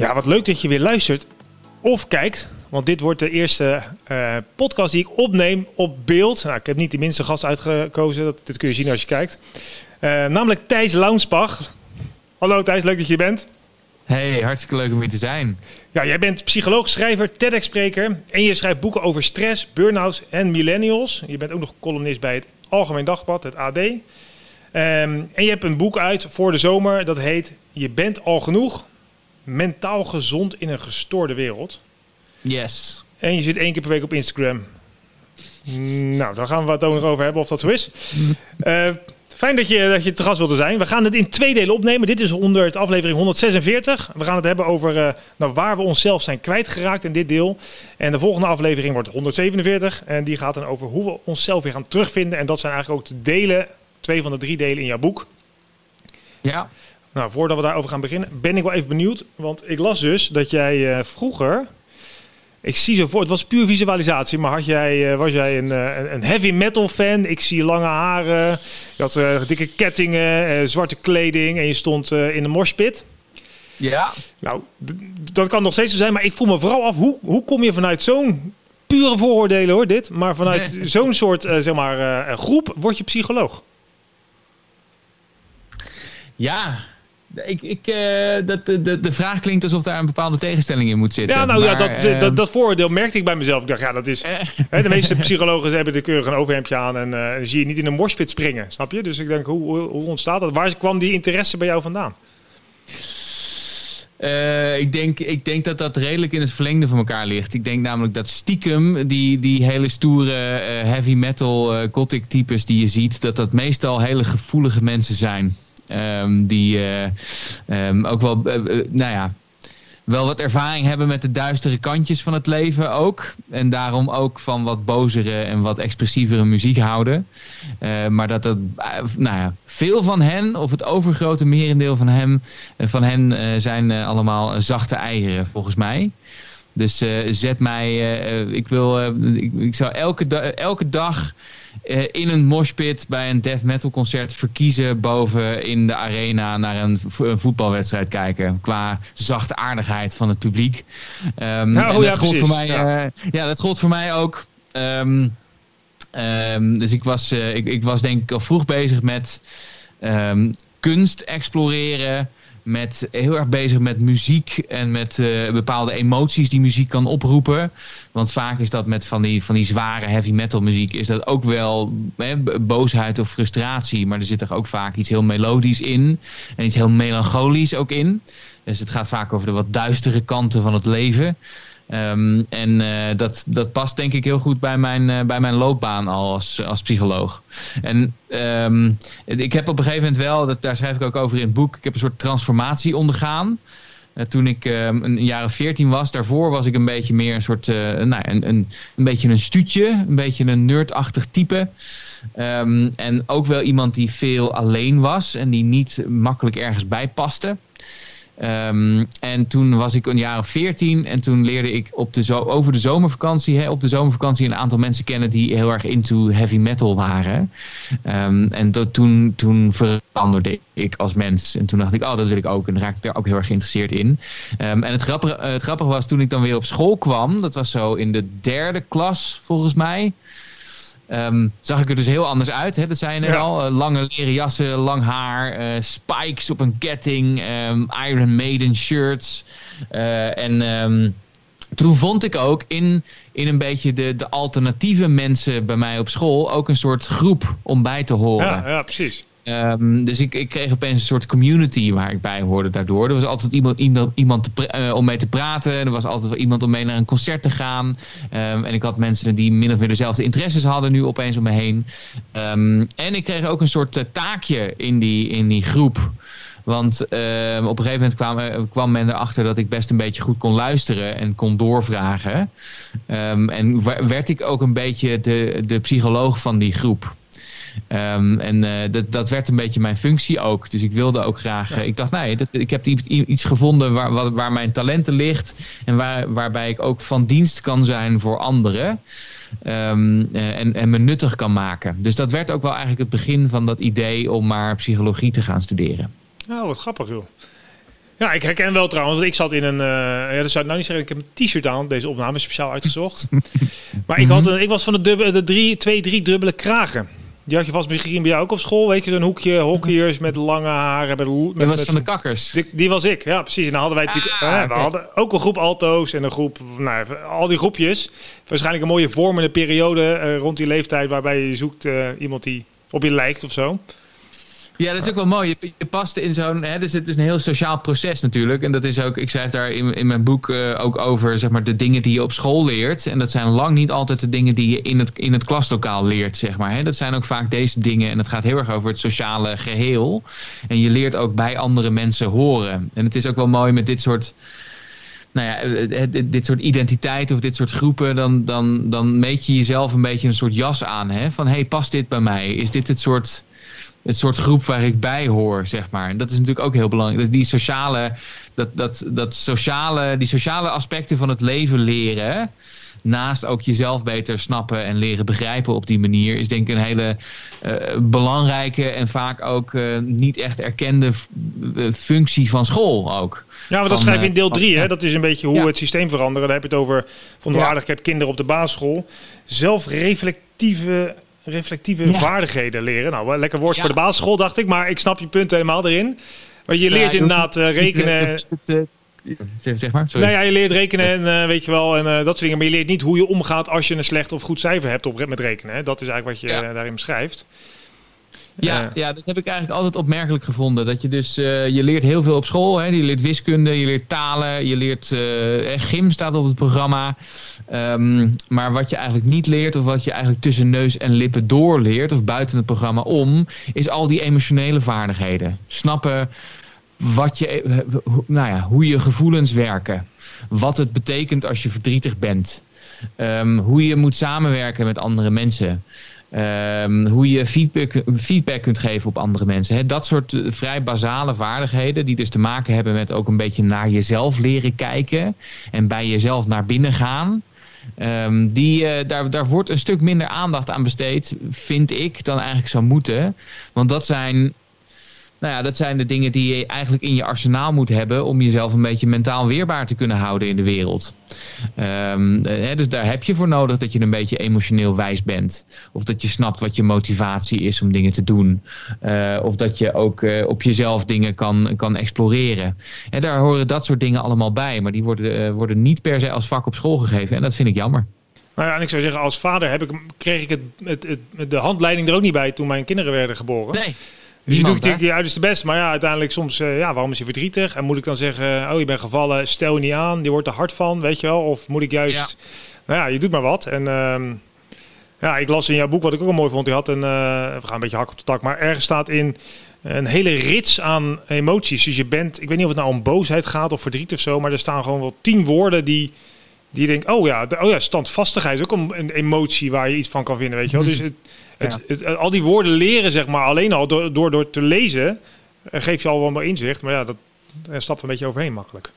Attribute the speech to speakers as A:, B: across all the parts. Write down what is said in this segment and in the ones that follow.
A: Ja, wat leuk dat je weer luistert of kijkt. Want dit wordt de eerste uh, podcast die ik opneem op beeld. Nou, ik heb niet de minste gast uitgekozen. Dat, dit kun je zien als je kijkt. Uh, namelijk Thijs Launsbach. Hallo Thijs, leuk dat je bent.
B: Hey, hartstikke leuk om hier te zijn.
A: Ja, jij bent psycholoog, schrijver, TEDx-spreker. En je schrijft boeken over stress, burn-outs en millennials. Je bent ook nog columnist bij het Algemeen Dagblad, het AD. Um, en je hebt een boek uit voor de zomer. Dat heet Je bent al genoeg mentaal gezond in een gestoorde wereld.
B: Yes.
A: En je zit één keer per week op Instagram. Nou, daar gaan we het ook nog over hebben of dat zo is. Uh, fijn dat je, dat je te gast wilde zijn. We gaan het in twee delen opnemen. Dit is onder het aflevering 146. We gaan het hebben over uh, nou, waar we onszelf zijn kwijtgeraakt in dit deel. En de volgende aflevering wordt 147. En die gaat dan over hoe we onszelf weer gaan terugvinden. En dat zijn eigenlijk ook de delen, twee van de drie delen in jouw boek.
B: Ja.
A: Nou, voordat we daarover gaan beginnen, ben ik wel even benieuwd. Want ik las dus dat jij uh, vroeger. Ik zie zo voor, het was puur visualisatie, maar had jij, uh, was jij een, uh, een heavy metal fan? Ik zie lange haren, je had dikke kettingen, zwarte kleding en je stond in de morspit.
B: Ja.
A: Nou, dat kan nog steeds zo zijn, maar ik voel me vooral af, hoe, hoe kom je vanuit zo'n pure vooroordelen hoor, dit, maar vanuit nee. zo'n soort zeg maar, groep word je psycholoog?
B: Ja, ik, ik, uh, dat, de, de vraag klinkt alsof daar een bepaalde tegenstelling in moet zitten.
A: Ja, nou maar, ja, dat, uh, dat, dat vooroordeel merkte ik bij mezelf. Ik dacht, ja, dat is. hè, de meeste psychologen hebben de keurig een overhemdje aan en uh, zie je niet in een morspit springen, snap je? Dus ik denk, hoe, hoe, hoe ontstaat dat? Waar kwam die interesse bij jou vandaan?
B: Uh, ik, denk, ik denk dat dat redelijk in het verlengde van elkaar ligt. Ik denk namelijk dat stiekem die, die hele stoere uh, heavy metal uh, gothic types die je ziet, dat dat meestal hele gevoelige mensen zijn. Um, die um, ook wel, nou ja, wel wat ervaring hebben met de duistere kantjes van het leven ook. En daarom ook van wat bozere en wat expressievere muziek houden. Maar dat het, nou ja, veel van hen, of het overgrote merendeel van, hem, van hen, zijn allemaal zachte eieren volgens mij. Dus zet mij, ik wil, ik, ik, zou elke, elke dag uh, in een moshpit bij een death metal concert verkiezen boven in de arena naar een, vo een voetbalwedstrijd kijken. Qua zachte aardigheid van het publiek. Um,
A: nou,
B: en
A: ja,
B: dat gold voor mij,
A: ja.
B: uh, ja, dat gold voor mij ook. Um, um, dus ik was, uh, ik, ik was denk ik al vroeg bezig met kunst exploreren met heel erg bezig met muziek en met uh, bepaalde emoties die muziek kan oproepen. Want vaak is dat met van die, van die zware heavy metal muziek is dat ook wel hè, boosheid of frustratie. Maar er zit er ook vaak iets heel melodisch in en iets heel melancholisch ook in. Dus het gaat vaak over de wat duistere kanten van het leven. Um, en uh, dat, dat past denk ik heel goed bij mijn, uh, bij mijn loopbaan al als, als psycholoog. En um, ik heb op een gegeven moment wel, dat, daar schrijf ik ook over in het boek, ik heb een soort transformatie ondergaan. Uh, toen ik um, een jaar of veertien was, daarvoor was ik een beetje meer een soort, nou, een, een, een beetje een stuutje, een beetje een nerdachtig type. En ook wel iemand die veel alleen was en die niet makkelijk ergens bij paste. Um, en toen was ik een jaar of veertien en toen leerde ik op de over de zomervakantie, hè, op de zomervakantie een aantal mensen kennen die heel erg into heavy metal waren. Um, en to, toen, toen veranderde ik als mens. En toen dacht ik, oh, dat wil ik ook. En raakte ik daar ook heel erg geïnteresseerd in. Um, en het grappige, uh, het grappige was toen ik dan weer op school kwam, dat was zo in de derde klas volgens mij. Um, zag ik er dus heel anders uit. Hè? Dat net ja. al. Uh, lange leren jassen, lang haar, uh, spikes op een ketting, um, Iron Maiden shirts. Uh, en um, toen vond ik ook in, in een beetje de, de alternatieve mensen bij mij op school ook een soort groep om bij te horen.
A: Ja, ja precies.
B: Um, dus ik, ik kreeg opeens een soort community waar ik bij hoorde daardoor. Er was altijd iemand, iemand, uh, om mee te praten. Er was altijd wel iemand om mee naar een concert te gaan. Um, en ik had mensen die min of meer dezelfde interesses hadden nu opeens om me heen. Um, en ik kreeg ook een soort uh, taakje in die, in die groep. Want ehm, op een gegeven moment kwam, eh, kwam men erachter dat ik best een beetje goed kon luisteren en kon doorvragen. Ehm, en werd ik ook een beetje de, de psycholoog van die groep. Um, en uh, dat, dat werd een beetje mijn functie ook. Dus ik wilde ook graag. Uh, ik dacht, nee, dat, ik heb iets, gevonden waar, waar, waar mijn talenten ligt. En waar, waarbij ik ook van dienst kan zijn voor anderen. Um, uh, en, en me nuttig kan maken. Dus dat werd ook wel eigenlijk het begin van dat idee om maar psychologie te gaan studeren.
A: Oh, wat grappig joh. Ja, ik herken wel trouwens. Want ik zat in een. Uh, ja, dat zou ik nou niet zeggen. Ik heb een t-shirt aan. Deze opname speciaal uitgezocht. maar ik, had een, ik was van de, dubbele, de drie, twee, drie dubbele kragen. Die had je vast misschien bij jou ook op school. Weet je, een hoekje hockeyers met lange haren. Met, met,
B: dat was van de kakkers.
A: Die, die, was ik, ja precies. En dan hadden wij natuurlijk... Ah, eh, we hadden ook een groep alto's en een groep... Nou, al die groepjes. Waarschijnlijk een mooie vormende periode uh, rond die leeftijd... waarbij je zoekt uh, iemand die op je lijkt of zo.
B: Ja, dat is ook wel mooi. Je, je past in zo'n. Dus het is een heel sociaal proces natuurlijk. En dat is ook. Ik schrijf daar in, in mijn boek uh, ook over. Zeg maar de dingen die je op school leert. En dat zijn lang niet altijd de dingen die je in het, in het klaslokaal leert. Zeg maar. Hè? Dat zijn ook vaak deze dingen. En het gaat heel erg over het sociale geheel. En je leert ook bij andere mensen horen. En het is ook wel mooi met dit soort nou ja, dit soort identiteiten of dit soort groepen, dan, dan, dan meet je jezelf een beetje een soort jas aan. Hè? Van hey, past dit bij mij? Is dit het soort het soort groep waar ik bij hoor, zeg maar. En dat is natuurlijk ook heel belangrijk. Dus die sociale, dat, dat, dat sociale, die sociale aspecten van het leven leren, naast ook jezelf beter snappen en leren begrijpen op die manier, is denk ik een hele uh, belangrijke en vaak ook uh, niet echt erkende functie van school ook.
A: Ja, maar dat schrijf je in deel 3, hè? Dat is een beetje hoe ja. het systeem veranderen. Daar heb je het over, vond ik ja. aardig, ik heb kinderen op de basisschool. Zelfreflectieve reflectieve ja. vaardigheden leren. Nou, lekker woord ja. voor de basisschool, dacht ik. Maar ik snap je punt helemaal erin. Maar je leert inderdaad uh, rekenen...
B: Zeg maar, sorry.
A: Nou ja, je leert rekenen en uh, weet je wel en uh, dat soort dingen. Maar je leert niet hoe je omgaat als je een slecht of goed cijfer hebt op, met rekenen. Hè? Dat is eigenlijk wat je daarin beschrijft.
B: Ja, uh, ja, dat heb ik eigenlijk altijd opmerkelijk gevonden. Dat je dus, uh, je leert heel veel op school. Hè? Je leert wiskunde, je leert talen, je leert uh, gym staat op het programma. Um, maar wat je eigenlijk niet leert, of wat je eigenlijk tussen neus en lippen doorleert, of buiten het programma om, is al die emotionele vaardigheden. Snappen wat je, nou ja, hoe je gevoelens werken. Wat het betekent als je verdrietig bent. Um, hoe je moet samenwerken met andere mensen. Um, hoe je feedback, feedback kunt geven op andere mensen. Dat soort uh, vrij basale vaardigheden, die dus te maken hebben met ook een beetje naar jezelf leren kijken en bij jezelf naar binnen gaan. Um, die, uh, daar, daar wordt een stuk minder aandacht aan besteed, vind ik, dan eigenlijk zou moeten. Want dat zijn nou ja, dat zijn de dingen die je eigenlijk in je arsenaal moet hebben om jezelf een beetje mentaal weerbaar te kunnen houden in de wereld. Um, hè, dus daar heb je voor nodig dat je een beetje emotioneel wijs bent. Of dat je snapt wat je motivatie is om dingen te doen. Uh, of dat je ook uh, op jezelf dingen kan, kan exploreren. En daar horen dat soort dingen allemaal bij. Maar die worden, uh, worden niet per se als vak op school gegeven. En dat vind ik jammer.
A: Nou ja, en ik zou zeggen, als vader heb ik, kreeg ik het, het, het, de handleiding er ook niet bij toen mijn kinderen werden geboren.
B: Nee.
A: Dus je doet natuurlijk je uiterste best. Maar ja, uiteindelijk soms, uh, ja, waarom is hij verdrietig? En moet ik dan zeggen, oh, je bent gevallen, stel je niet aan. Die wordt er hard van, weet je wel. Of moet ik juist... Ja. Nou ja, je doet maar wat. En uh, ja, ik las in jouw boek, wat ik ook wel mooi vond. Die had een, uh, we gaan een beetje hak op de tak. Maar ergens staat in een hele rits aan emoties. Dus je bent, ik weet niet of het nou om boosheid gaat of verdriet of zo. Maar er staan gewoon wel tien woorden die... Die denkt, oh ja, de, oh ja, standvastigheid is ook een, een emotie waar je iets van kan vinden, weet je wel. Dus het, het, ja. het, al die woorden leren, zeg maar, alleen al door, door, door te lezen, geef je al wel maar inzicht. Maar ja, dat stapt een beetje overheen makkelijk.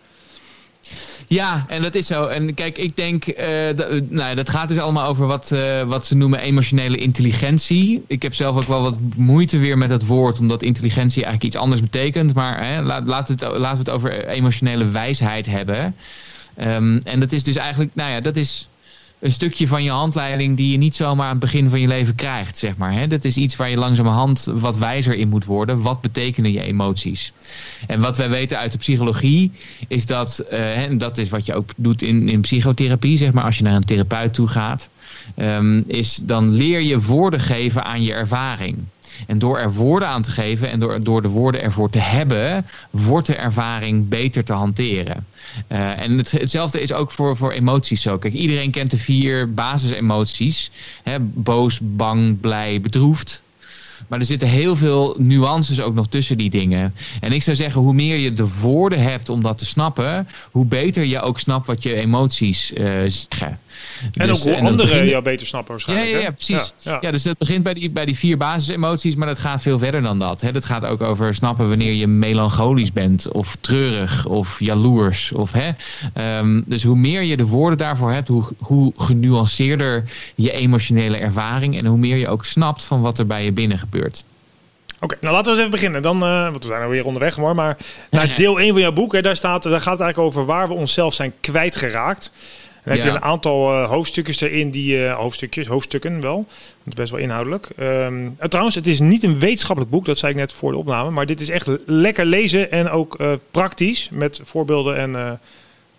B: Ja, en dat is zo. En kijk, ik denk, uh, dat, nou, dat gaat dus allemaal over wat, uh, wat ze noemen emotionele intelligentie. Ik heb zelf ook wel wat moeite weer met dat woord, omdat intelligentie eigenlijk iets anders betekent. Maar hè, laat, laat het, laten we het over emotionele wijsheid hebben. Um, en dat is dus eigenlijk, nou ja, dat is een stukje van je handleiding die je niet zomaar aan het begin van je leven krijgt, zeg maar. Hè? Dat is iets waar je langzamerhand wat wijzer in moet worden. Wat betekenen je emoties? En wat wij weten uit de psychologie is dat, uh, en dat is wat je ook doet in, in psychotherapie, zeg maar, als je naar een therapeut toe gaat, um, is dan leer je woorden geven aan je ervaring. En door er woorden aan te geven en door, door de woorden ervoor te hebben, wordt de ervaring beter te hanteren. Uh, en het, hetzelfde is ook voor, voor emoties zo. Kijk, iedereen kent de vier basisemoties: hè, boos, bang, blij, bedroefd. Maar er zitten heel veel nuances ook nog tussen die dingen. En ik zou zeggen, hoe meer je de woorden hebt om dat te snappen, hoe beter je ook snapt wat je emoties uh, zeggen.
A: En dus, ook hoe anderen jou beter snappen waarschijnlijk.
B: Ja, ja, ja precies. Ja, ja. dus het begint bij die, bij die vier basisemoties, maar dat gaat veel verder dan dat. Hè. Dat gaat ook over snappen wanneer je melancholisch bent, of treurig, of jaloers. Of, hè. Ehm, dus hoe meer je de woorden daarvoor hebt, hoe, hoe genuanceerder je emotionele ervaring en hoe meer je ook snapt van wat er bij je binnen gebeurt.
A: Oké, nou laten we eens even beginnen. Dan, uh, want we zijn alweer onderweg hoor. Maar naar deel 1 van jouw boek, hè, daar, staat, daar gaat het eigenlijk over waar we onszelf zijn kwijtgeraakt. Dan heb je een aantal uh, hoofdstukjes erin, die uh, hoofdstukjes, hoofdstukken wel. Want best wel inhoudelijk. Um, trouwens, het is niet een wetenschappelijk boek, dat zei ik net voor de opname. Maar dit is echt lekker lezen en ook praktisch met voorbeelden en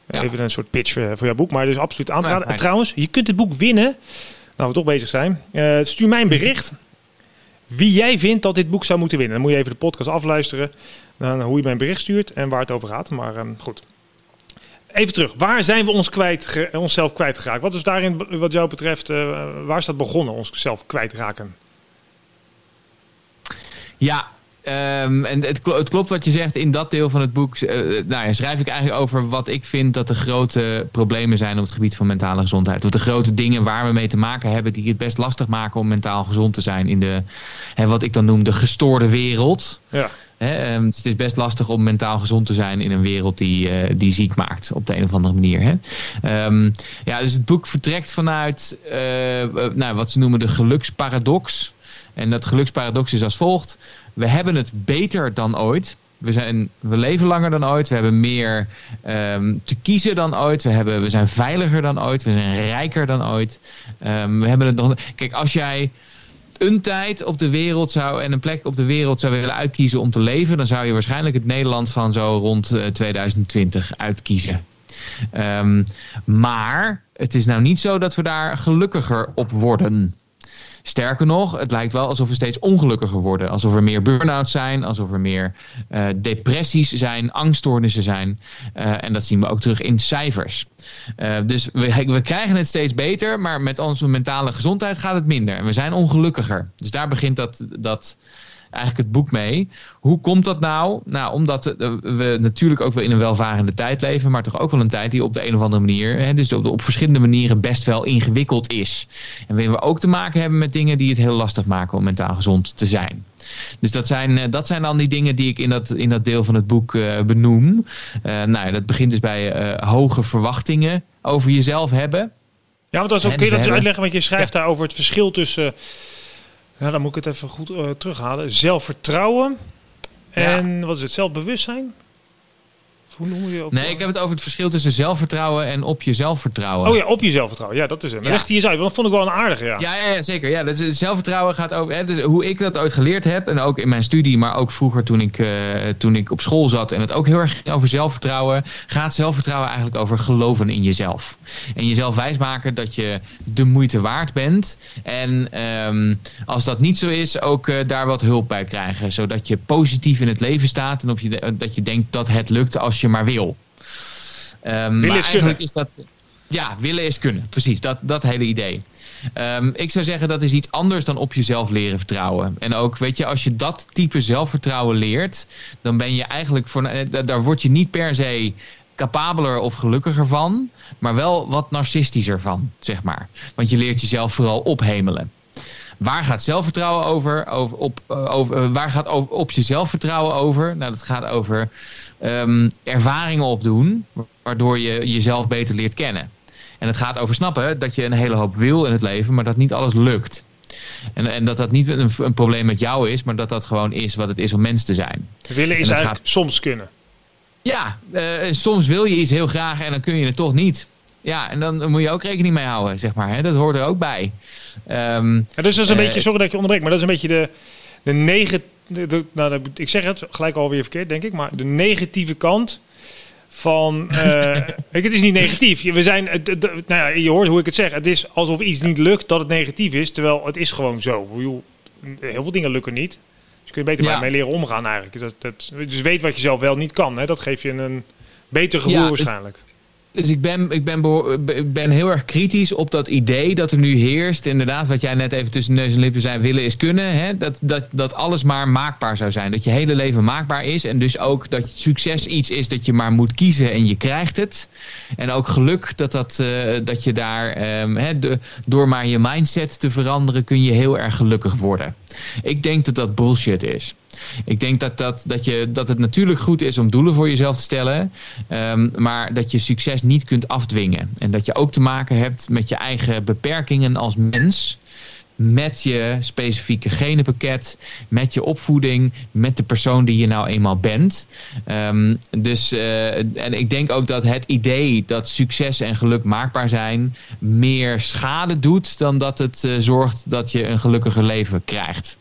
A: even een soort pitch voor jouw boek. Maar dus absoluut aan te raden. En trouwens, je kunt het boek winnen. Nou, we toch bezig zijn. stuur mij een bericht wie jij vindt dat dit boek zou moeten winnen. Dan moet je even de podcast afluisteren. Dan hoe je mijn bericht stuurt en waar het over gaat. Maar um, goed. Even terug. Waar zijn we ons kwijt, onszelf kwijtgeraakt? Wat is daarin, wat jou betreft, uh, waar is dat begonnen, onszelf kwijtraken?
B: Ja, Um, en het, het, klopt wat je zegt. In dat deel van het boek uh, nou ja, schrijf ik eigenlijk over wat ik vind dat de grote problemen zijn op het gebied van mentale gezondheid. Of de grote dingen waar we mee te maken hebben die het best lastig maken om mentaal gezond te zijn in de, hè, wat ik dan noem de gestoorde wereld. Ja. Hè, um, het is best lastig om mentaal gezond te zijn in een wereld die, uh, die ziek maakt op de een of andere manier. Hè. Um, ja, dus het boek vertrekt vanuit uh, nou, wat ze noemen de geluksparadox. En dat geluksparadox is als volgt. We hebben het beter dan ooit. We, zijn, we leven langer dan ooit. We hebben meer um, te kiezen dan ooit. We, hebben, we zijn veiliger dan ooit. We zijn rijker dan ooit. Um, we hebben het nog. Kijk, als jij een tijd op de wereld zou en een plek op de wereld zou willen uitkiezen om te leven, dan zou je waarschijnlijk het Nederland van zo rond uh, 2020 uitkiezen. Um, maar het is nou niet zo dat we daar gelukkiger op worden. Sterker nog, het lijkt wel alsof we steeds ongelukkiger worden. Alsof er meer burn-outs zijn, alsof er meer uh, depressies zijn, angststoornissen zijn. Uh, en dat zien we ook terug in cijfers. Uh, dus we, we krijgen het steeds beter, maar met onze mentale gezondheid gaat het minder. En we zijn ongelukkiger. Dus daar begint dat, dat eigenlijk het boek mee. Hoe komt dat nou? Nou, omdat we natuurlijk ook wel in een welvarende tijd leven, maar toch ook wel een tijd die op de een of andere manier, hè, dus op, op verschillende manieren best wel ingewikkeld is. En waarin we ook te maken hebben met dingen die het heel lastig maken om mentaal gezond te zijn. Dus dat zijn, eh, dat zijn dan die dingen die ik in dat, in dat deel van het boek uh, benoem. Uh, nou, dat begint dus bij uh, hoge verwachtingen over jezelf hebben.
A: Ja, want als ook, kun je dat uitleggen, want je schrijft ja. daar over het verschil tussen ja, dan moet ik het even goed uh, terughalen. Zelfvertrouwen en wat is het? Zelfbewustzijn?
B: Hoe noem je Nee, ik heb het over het verschil tussen zelfvertrouwen en op jezelf vertrouwen.
A: Oh ja, op je zelfvertrouwen. Ja, dat is hem. Ja. Leg die eens uit, want dat vond ik wel een aardige. Ja,
B: ja, ja, zeker. Ja, dus zelfvertrouwen gaat over hè, dus hoe ik dat ooit geleerd heb. En ook in mijn studie, maar ook vroeger toen ik, uh, toen ik op school zat. En het ook heel erg over zelfvertrouwen. Gaat zelfvertrouwen eigenlijk over geloven in jezelf. En jezelf wijsmaken dat je de moeite waard bent. En um, als dat niet zo is, ook uh, daar wat hulp bij krijgen. Zodat je positief in het leven staat. En op je, dat je denkt dat het lukt als je je maar wil.
A: Um, willen is kunnen. Is dat,
B: ja, willen is kunnen. Precies, dat, dat hele idee. Um, ik zou zeggen dat is iets anders dan op jezelf leren vertrouwen. En ook, weet je, als je dat type zelfvertrouwen leert, dan ben je eigenlijk voor. Eh, daar word je niet per se capabeler of gelukkiger van, maar wel wat narcistischer van, zeg maar. Want je leert jezelf vooral ophemelen. Waar gaat zelfvertrouwen over? over, op, eh, over eh, waar gaat op, op je zelfvertrouwen over? Nou, dat gaat over um, ervaringen opdoen, waardoor je jezelf beter leert kennen. En het gaat over snappen dat je een hele hoop wil in het leven, maar dat niet alles lukt. En, en dat dat niet een, een, probleem met jou is, maar dat dat gewoon is wat het is om mens te zijn.
A: Willen is eigenlijk gaat... soms kunnen.
B: Ja, uh, soms wil je iets heel graag en dan kun je het toch niet. Ja, en dan moet je ook rekening mee houden, zeg maar. Hè? Dat hoort er ook bij.
A: Um, ja, dus dat is een uh, beetje, sorry dat je onderbreekt, maar dat is een beetje de, de negatieve de, nou, ik zeg het gelijk alweer verkeerd, denk ik, maar de negatieve kant van. Uh, het is niet negatief. We zijn, nou ja, je hoort hoe ik het zeg. Het is alsof iets niet lukt dat het negatief is, terwijl het is gewoon zo. Heel veel dingen lukken niet. Dus kun je beter ja. mee leren omgaan eigenlijk. Dat, dat, dus weet wat je zelf wel niet kan. Hè? Dat geeft je een beter gevoel ja, waarschijnlijk.
B: Dus ik ben, ik, ben ik ben heel erg kritisch op dat idee dat er nu heerst. Inderdaad, wat jij net even tussen neus en lippen zei, willen is kunnen. Hè? Dat, dat, dat alles maar maakbaar zou zijn. Dat je hele leven maakbaar is. En dus ook dat succes iets is dat je maar moet kiezen en je krijgt het. En ook geluk, dat, dat, uh, dat je daar um, hè, de, door maar je mindset te veranderen, kun je heel erg gelukkig worden. Ik denk dat dat bullshit is. Ik denk dat, dat, dat, je, dat het natuurlijk goed is om doelen voor jezelf te stellen. Um, maar dat je succes niet kunt afdwingen. En dat je ook te maken hebt met je eigen beperkingen als mens met je specifieke genenpakket, met je opvoeding, met de persoon die je nou eenmaal bent. Um, dus, uh, en ik denk ook dat het idee dat succes en geluk maakbaar zijn meer schade doet dan dat het uh, zorgt dat je een gelukkiger leven krijgt.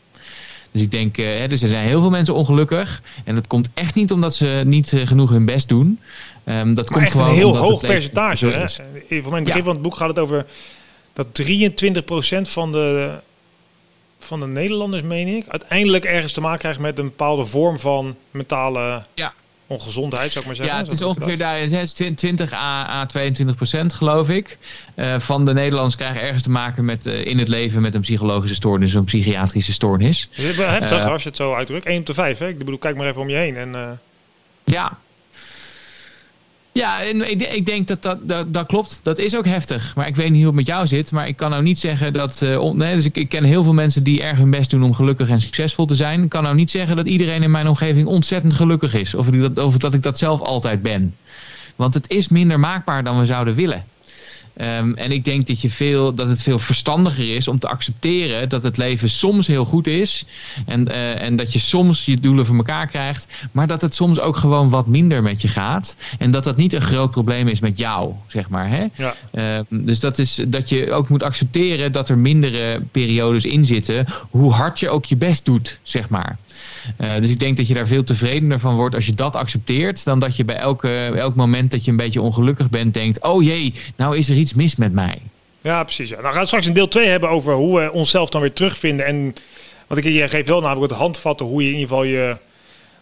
B: Dus ik denk, uh, hè, dus er zijn heel veel mensen ongelukkig. En dat komt echt niet omdat ze niet genoeg hun best doen. Um, dat
A: maar
B: komt
A: echt
B: gewoon
A: een heel hoog percentage. Hè? Voor mijn begin
B: Ja.
A: van het boek gaat het over dat 23% van de, van de Nederlanders, meen ik, uiteindelijk ergens te maken krijgt met een bepaalde vorm van mentale
B: Ja.
A: Ongezondheid, zou ik maar zeggen.
B: Ja, het is ongeveer daar, het is 20 à, à 22 procent, geloof ik. eh, van de Nederlanders krijgen ergens te maken met, eh, in het leven met een psychologische stoornis, een psychiatrische stoornis.
A: Het is wel heftig
B: Eh,
A: als je het zo uitdrukt. 1 op de 5, hè? Ik bedoel, kijk maar even om je heen. En,
B: Ja. Ja, en ik, ik denk dat dat, dat klopt. Dat is ook heftig. Maar ik weet niet hoe het met jou zit. Maar ik kan nou niet zeggen dat... eh, nee, dus ik, ken heel veel mensen die erg hun best doen om gelukkig en succesvol te zijn. Ik kan nou niet zeggen dat iedereen in mijn omgeving ontzettend gelukkig is. Of, dat, of dat ik dat zelf altijd ben. Want het is minder maakbaar dan we zouden willen. Ehm, en ik denk dat, je veel, dat het veel verstandiger is om te accepteren dat het leven soms heel goed is. En, eh, en dat je soms je doelen voor elkaar krijgt. Maar dat het soms ook gewoon wat minder met je gaat. En dat dat niet een groot probleem is met jou, zeg maar. Hè?
A: ja.
B: Ehm, dus dat is dat je ook moet accepteren dat er mindere periodes in zitten. Hoe hard je ook je best doet, zeg maar. Eh, dus ik denk dat je daar veel tevredener van wordt als je dat accepteert. Dan dat je bij elke, elk moment dat je een beetje ongelukkig bent denkt. Oh jee, nou is er iets mis met mij.
A: ja, precies. Ja. Nou gaan we straks in deel 2 hebben over hoe we onszelf dan weer terugvinden. En wat ik je geeft wel namelijk het handvatten hoe je in ieder geval je...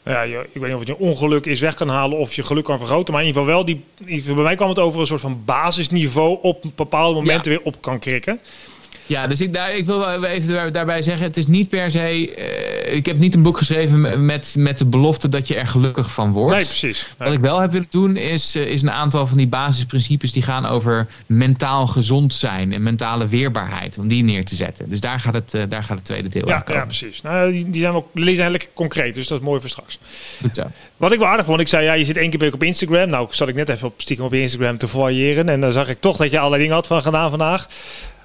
A: nou Ja, je, ik weet niet of het je ongeluk is weg kan halen of je geluk kan vergroten. Maar in ieder geval wel, die, bij mij kwam het over een soort van basisniveau op bepaalde momenten weer op kan krikken.
B: Ja, dus ik, daar, ik wil wel even daar- daarbij zeggen, het is niet per se... eh, ik heb niet een boek geschreven met, met de belofte dat je er gelukkig van wordt.
A: Nee, precies.
B: Wat ik wel heb willen doen is, eh, is een aantal van die basisprincipes die gaan over mentaal gezond zijn en mentale weerbaarheid. Om die neer te zetten. Dus daar gaat het, eh, daar gaat het tweede deel
A: Ja,
B: komen.
A: ja, precies. Nou, die, die zijn ook, die zijn lekker concreet, dus dat is mooi voor straks.
B: Goed zo.
A: Wat ik wel aardig vond, ik zei ja, je zit één keer per week op Instagram. Nou, zat ik net even op, stiekem op Instagram te variëren. En dan zag ik toch dat je allerlei dingen had van gedaan vandaag.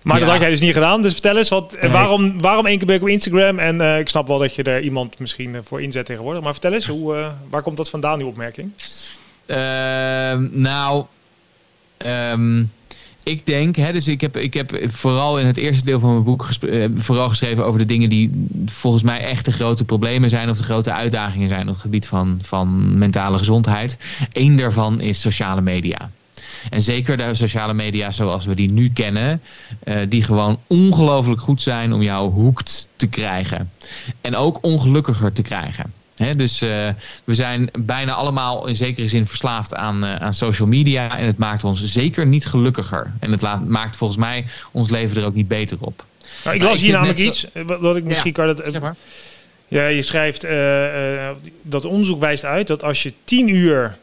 A: Maar dat had jij dus niet gedaan. Dus vertel eens, wat,
B: Nee.
A: waarom, waarom één keer per week op Instagram? En eh, ik snap wel dat je er iemand misschien eh, voor inzet tegenwoordig. Maar vertel eens, hoe, eh, waar komt dat vandaan, die opmerking?
B: Ehm, nou, ehm, ik denk, hè, dus ik heb, ik heb vooral in het eerste deel van mijn boek vooral geschreven over de dingen die volgens mij echt de grote problemen zijn of de grote uitdagingen zijn op het gebied van, van mentale gezondheid. Eén daarvan is sociale media. En zeker de sociale media zoals we die nu kennen, eh, die gewoon ongelooflijk goed zijn om jou hoekt te krijgen. En ook ongelukkiger te krijgen. Dus eh, we zijn bijna allemaal in zekere zin verslaafd aan, eh, aan social media. En het maakt ons zeker niet gelukkiger. En het laat, maakt volgens mij ons leven er ook niet beter op.
A: Nou, ik
B: Nou,
A: las hier namelijk iets, wat, ik misschien kan dat...
B: Zeg maar.
A: Ja, je schrijft dat onderzoek wijst uit dat als je 10 uur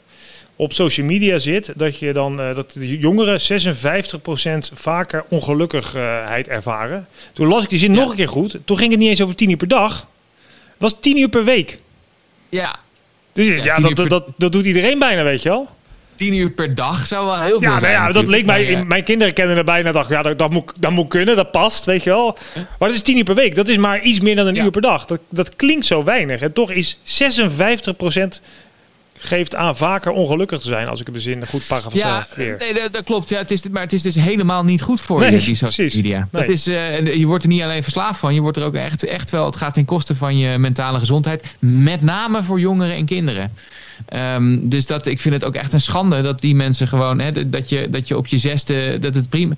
A: op social media zit, dat je dan eh, dat de jongeren 56% vaker ongelukkigheid ervaren. Toen las ik die zin
B: Ja.
A: nog een keer goed. Toen ging het niet eens over 10 uur per dag. Het was 10 uur per week.
B: Ja,
A: Dus ja,
B: 10
A: dat, dat,
B: per-
A: dat, dat doet iedereen bijna, weet je wel.
B: tien uur per dag zou wel heel veel
A: Ja, nou
B: zijn.
A: ja, dat
B: natuurlijk.
A: leek mij. Mijn kinderen kennen er bijna. Dacht, ja, dat, dat, moet, dat moet kunnen, dat past, weet je wel. Maar dat is 10 uur per week. Dat is maar iets meer dan een uur per dag. Dat, dat klinkt zo weinig. En toch is 56% geeft aan vaker ongelukkig te zijn. Als ik het dus in een goed
B: Ja,
A: parafraseer.
B: nee, dat, dat klopt. Ja, het is, maar het is dus helemaal niet goed voor
A: Nee,
B: je, die social media.
A: Nee.
B: Dat is, eh, je wordt er niet alleen verslaafd van, je wordt er ook echt, echt wel, het gaat ten koste van je mentale gezondheid. Met name voor jongeren en kinderen. Ehm, dus dat, ik vind het ook echt een schande dat die mensen gewoon, hè, dat, je, dat je op je zesde, dat het prima...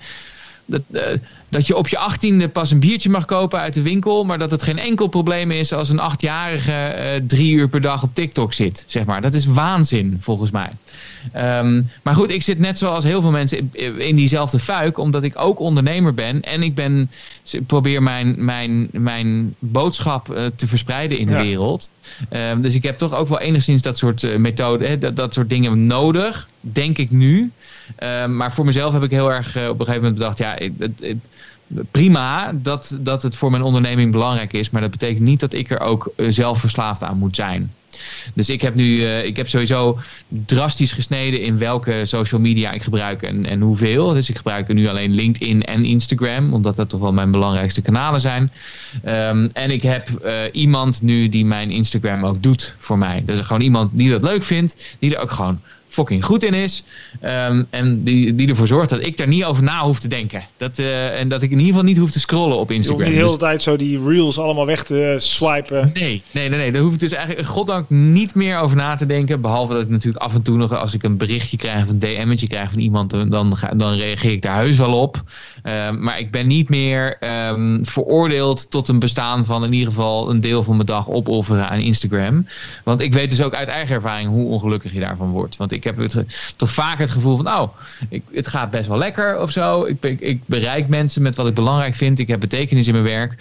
B: Dat, eh, dat je op je achttiende pas een biertje mag kopen uit de winkel, maar dat het geen enkel probleem is als een achtjarige uh, drie uur per dag op TikTok zit. Zeg maar. Dat is waanzin, volgens mij. Um, maar goed, ik zit net zoals heel veel mensen in diezelfde fuik, omdat ik ook ondernemer ben en ik ben, probeer mijn, mijn, mijn boodschap uh, te verspreiden in de wereld. Um, dus ik heb toch ook wel enigszins dat soort uh, methoden, dat, dat soort dingen nodig, denk ik nu. Um, maar voor mezelf heb ik heel erg op een gegeven moment bedacht, ja, het, het, prima dat, dat het voor mijn onderneming belangrijk is. Maar dat betekent niet dat ik er ook zelf verslaafd aan moet zijn. Dus ik heb nu, uh, ik heb sowieso drastisch gesneden in welke social media ik gebruik en, en hoeveel. Dus ik gebruik nu alleen LinkedIn en Instagram, omdat dat toch wel mijn belangrijkste kanalen zijn. Um, en ik heb uh, iemand nu die mijn Instagram ook doet voor mij. Dus gewoon iemand die dat leuk vindt, die er ook gewoon fucking goed in is. Um, en die, die ervoor zorgt dat ik daar niet over na hoef te denken. Dat, uh, en dat ik in ieder geval niet hoef te scrollen op Instagram.
A: Je hoeft niet de hele dus... tijd zo die reels allemaal weg te swipen.
B: Nee, nee, nee, nee. Daar hoef ik dus eigenlijk goddank niet meer over na te denken. Behalve dat ik natuurlijk af en toe nog, als ik een berichtje krijg of een DM'tje krijg van iemand, dan, ga, dan reageer ik daar heus wel op. Um, maar ik ben niet meer um, veroordeeld tot een bestaan van in ieder geval een deel van mijn dag opofferen aan Instagram. Want ik weet dus ook uit eigen ervaring hoe ongelukkig je daarvan wordt. Want ik heb het, toch vaak het gevoel van, oh, ik, het gaat best wel lekker of zo. Ik, ik, ik bereik mensen met wat ik belangrijk vind. Ik heb betekenis in mijn werk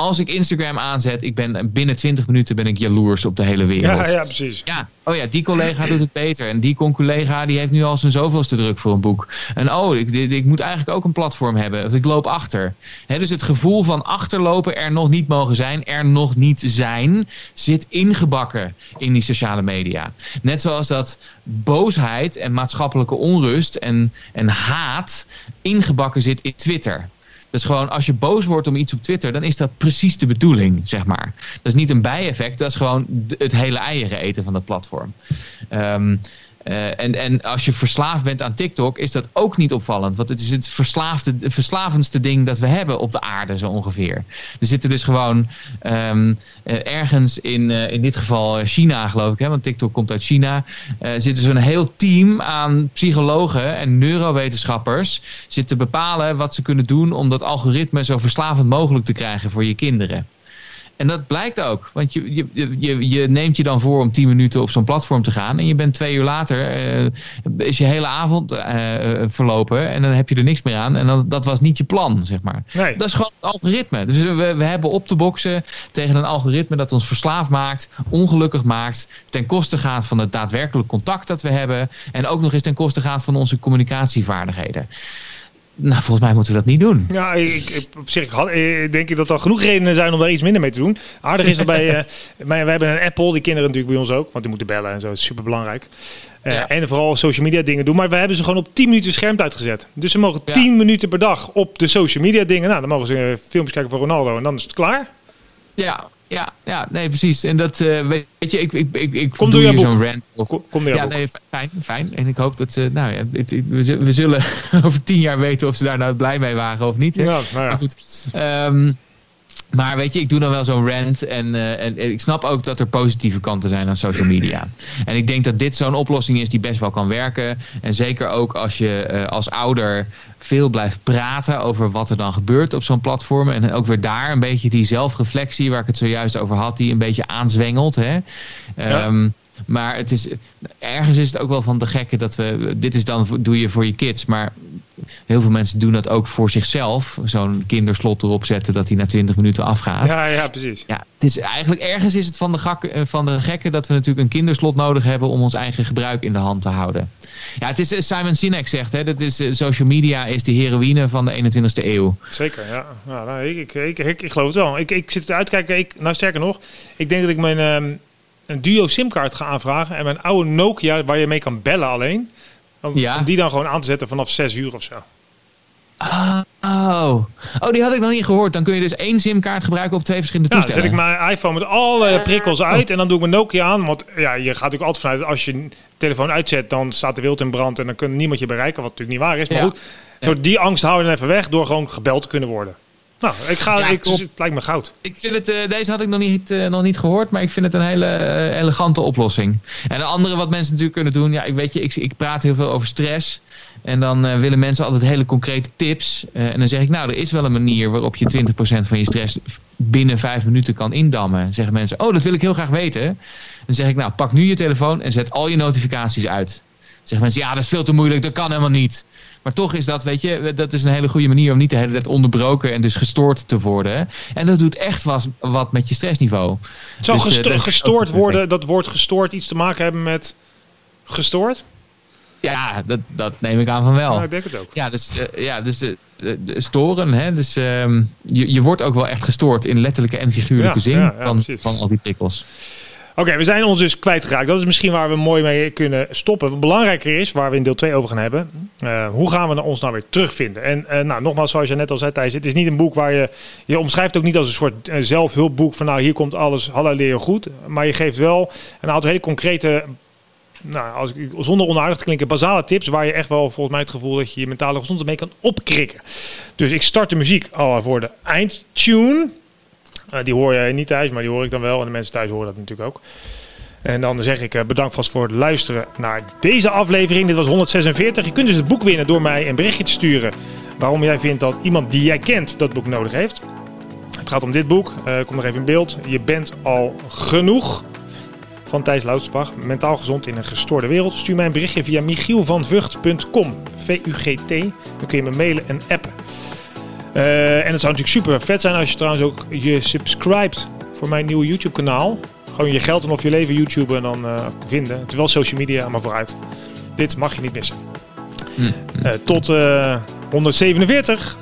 B: als ik Instagram aanzet, ik ben binnen 20 minuten ben ik jaloers op de hele wereld.
A: Ja, ja, precies.
B: Ja, oh ja, die collega doet het beter. En die collega die heeft nu al zijn zoveelste druk voor een boek. En oh, ik, ik moet eigenlijk ook een platform hebben. Of ik loop achter. He, dus het gevoel van achterlopen, er nog niet mogen zijn, er nog niet zijn, zit ingebakken in die sociale media. Net zoals dat boosheid en maatschappelijke onrust en, en haat ingebakken zit in Twitter. Dus gewoon als je boos wordt om iets op Twitter, dan is dat precies de bedoeling, zeg maar. Dat is niet een bijeffect, dat is gewoon het hele eieren eten van dat platform. Um, uh, en, en als je verslaafd bent aan TikTok, is dat ook niet opvallend. Want het is het verslaafde, verslavendste ding dat we hebben op de aarde, zo ongeveer. Er zitten dus gewoon um, uh, ergens in, uh, in dit geval China, geloof ik, hè, want TikTok komt uit China. zitten zo'n heel team aan psychologen en neurowetenschappers. Zitten bepalen wat ze kunnen doen om dat algoritme zo verslavend mogelijk te krijgen voor je kinderen. En dat blijkt ook. Want je, je, je, je neemt je dan voor om 10 minuten op zo'n platform te gaan. En je bent twee uur later, uh, is je hele avond uh, verlopen. En dan heb je er niks meer aan. En dan, dat was niet je plan, zeg maar.
A: Nee.
B: Dat is gewoon het algoritme. Dus we, we hebben op te boksen tegen een algoritme dat ons verslaafd maakt. Ongelukkig maakt. Ten koste gaat van het daadwerkelijk contact dat we hebben. En ook nog eens ten koste gaat van onze communicatievaardigheden. Nou, volgens mij moeten we dat niet doen.
A: Ja, ik, op zich eh, denk ik dat er genoeg redenen zijn om daar iets minder mee te doen. Aardig is dat bij, uh, wij hebben een Apple, die kinderen natuurlijk bij ons ook, want die moeten bellen en zo, is super belangrijk. Uh, ja. En vooral social media dingen doen. Maar we hebben ze gewoon op 10 minuten schermtijd gezet. Dus ze mogen ja. 10 minuten per dag op de social media dingen. Nou, dan mogen ze filmpjes kijken voor Ronaldo en dan is het klaar.
B: Ja, ja, ja, nee, precies. En dat, uh, weet je, ik, ik, ik, ik
A: Kom
B: doe
A: hier
B: zo'n rant.
A: Of, Kom, kom
B: ja, nee, fijn, fijn. En ik hoop dat, uh, nou ja, het, we, we, zullen over tien jaar weten of ze daar nou blij mee waren of niet. Hè?
A: Ja, nou ja.
B: Maar goed. Um, maar weet je, ik doe dan wel zo'n rant. En, uh, en ik snap ook dat er positieve kanten zijn aan social media. En ik denk dat dit zo'n oplossing is die best wel kan werken. En zeker ook als je uh, als ouder veel blijft praten over wat er dan gebeurt op zo'n platform. En ook weer daar een beetje die zelfreflectie waar ik het zojuist over had, die een beetje aanzwengelt. Hè?
A: Ja.
B: Um, maar het is, ergens is het ook wel van de gekke dat we. Dit is dan doe je voor je kids. Maar heel veel mensen doen dat ook voor zichzelf. Zo'n kinderslot erop zetten dat hij na 20 minuten afgaat.
A: Ja, ja, precies.
B: Ja, het is eigenlijk ergens is het van de, gak, van de gekke dat we natuurlijk een kinderslot nodig hebben om ons eigen gebruik in de hand te houden. Ja, het is Simon Sinek zegt, hè, dat is, social media is de heroïne van de 21ste eeuw.
A: Zeker, ja. ja nou, ik, ik, ik, ik, geloof het wel. Ik, ik zit eruit te kijken. Ik, nou, sterker nog, ik denk dat ik mijn. Um, een duo simkaart ga aanvragen en mijn oude Nokia waar je mee kan bellen alleen, om,
B: Ja.
A: om die dan gewoon aan te zetten vanaf 6 uur of zo.
B: Oh. oh, die had ik nog niet gehoord. Dan kun je dus één simkaart gebruiken op twee verschillende
A: Ja, dan
B: toestellen.
A: zet ik mijn iPhone met alle prikkels uit en dan doe ik mijn Nokia aan. Want ja, je gaat natuurlijk altijd vanuit als je een telefoon uitzet, dan staat de wereld in brand en dan kan niemand je bereiken, wat natuurlijk niet waar is. Maar
B: Ja.
A: goed, zo die angst hou je dan even weg door gewoon gebeld te kunnen worden. Nou, ik ga,
B: Ja,
A: ik, het lijkt me goud.
B: Ik vind het, eh, deze had ik nog niet, eh, nog niet gehoord, maar ik vind het een hele eh, elegante oplossing. En de andere wat mensen natuurlijk kunnen doen, ja, ik weet je, ik, ik praat heel veel over stress. En dan willen mensen altijd hele concrete tips. En dan zeg ik, nou, er is wel een manier waarop je 20% van je stress binnen 5 minuten kan indammen. Dan zeggen mensen, oh, dat wil ik heel graag weten. Dan zeg ik, nou, pak nu je telefoon en zet al je notificaties uit. Zeggen mensen, ja, dat is veel te moeilijk, dat kan helemaal niet. Maar toch is dat, weet je, dat is een hele goede manier om niet de hele tijd onderbroken en dus gestoord te worden. En dat doet echt was, wat met je stressniveau.
A: Zou
B: Dus, eh,
A: gesto- gestoord worden, dat woord gestoord iets te maken hebben met gestoord?
B: Ja, dat, dat neem ik aan van wel.
A: Nou, ik denk het ook.
B: Ja, dus, eh, ja, dus de storen, hè, dus ehm, je, je wordt ook wel echt gestoord in letterlijke en figuurlijke
A: Ja,
B: zin
A: ja, ja,
B: van, van al die prikkels.
A: Oké, we zijn ons dus kwijtgeraakt. Dat is misschien waar we mooi mee kunnen stoppen. Wat belangrijker is, waar we in deel 2 over gaan hebben, eh, hoe gaan we ons nou weer terugvinden? En eh, nou, nogmaals, zoals je net al zei Thijs, het is niet een boek waar je, je omschrijft ook niet als een soort eh, zelfhulpboek van nou hier komt alles, hallo goed. Maar je geeft wel een aantal hele concrete, nou, als ik, zonder onaardig te klinken, basale tips waar je echt wel volgens mij het gevoel dat je je mentale gezondheid mee kan opkrikken. Dus ik start de muziek al voor de eindtune. Eh, die hoor jij niet thuis, maar die hoor ik dan wel. En de mensen thuis horen dat natuurlijk ook. En dan zeg ik eh, bedankt vast voor het luisteren naar deze aflevering. Dit was 146. Je kunt dus het boek winnen door mij een berichtje te sturen. Waarom jij vindt dat iemand die jij kent dat boek nodig heeft. Het gaat om dit boek. Eh kom nog even in beeld. Je bent al genoeg. Van Thijs Loudsbach. Mentaal gezond in een gestoorde wereld. Stuur mij een berichtje via michielvanvugt.com. V-U-G-T. Dan kun je me mailen en appen. Eh, en het zou natuurlijk super vet zijn als je trouwens ook je subscribt voor mijn nieuwe YouTube kanaal. Gewoon je geld en of je leven YouTube en dan eh, vinden. Het is wel social media, maar vooruit. Dit mag je niet missen.
B: Hm.
A: Eh, tot eh 147.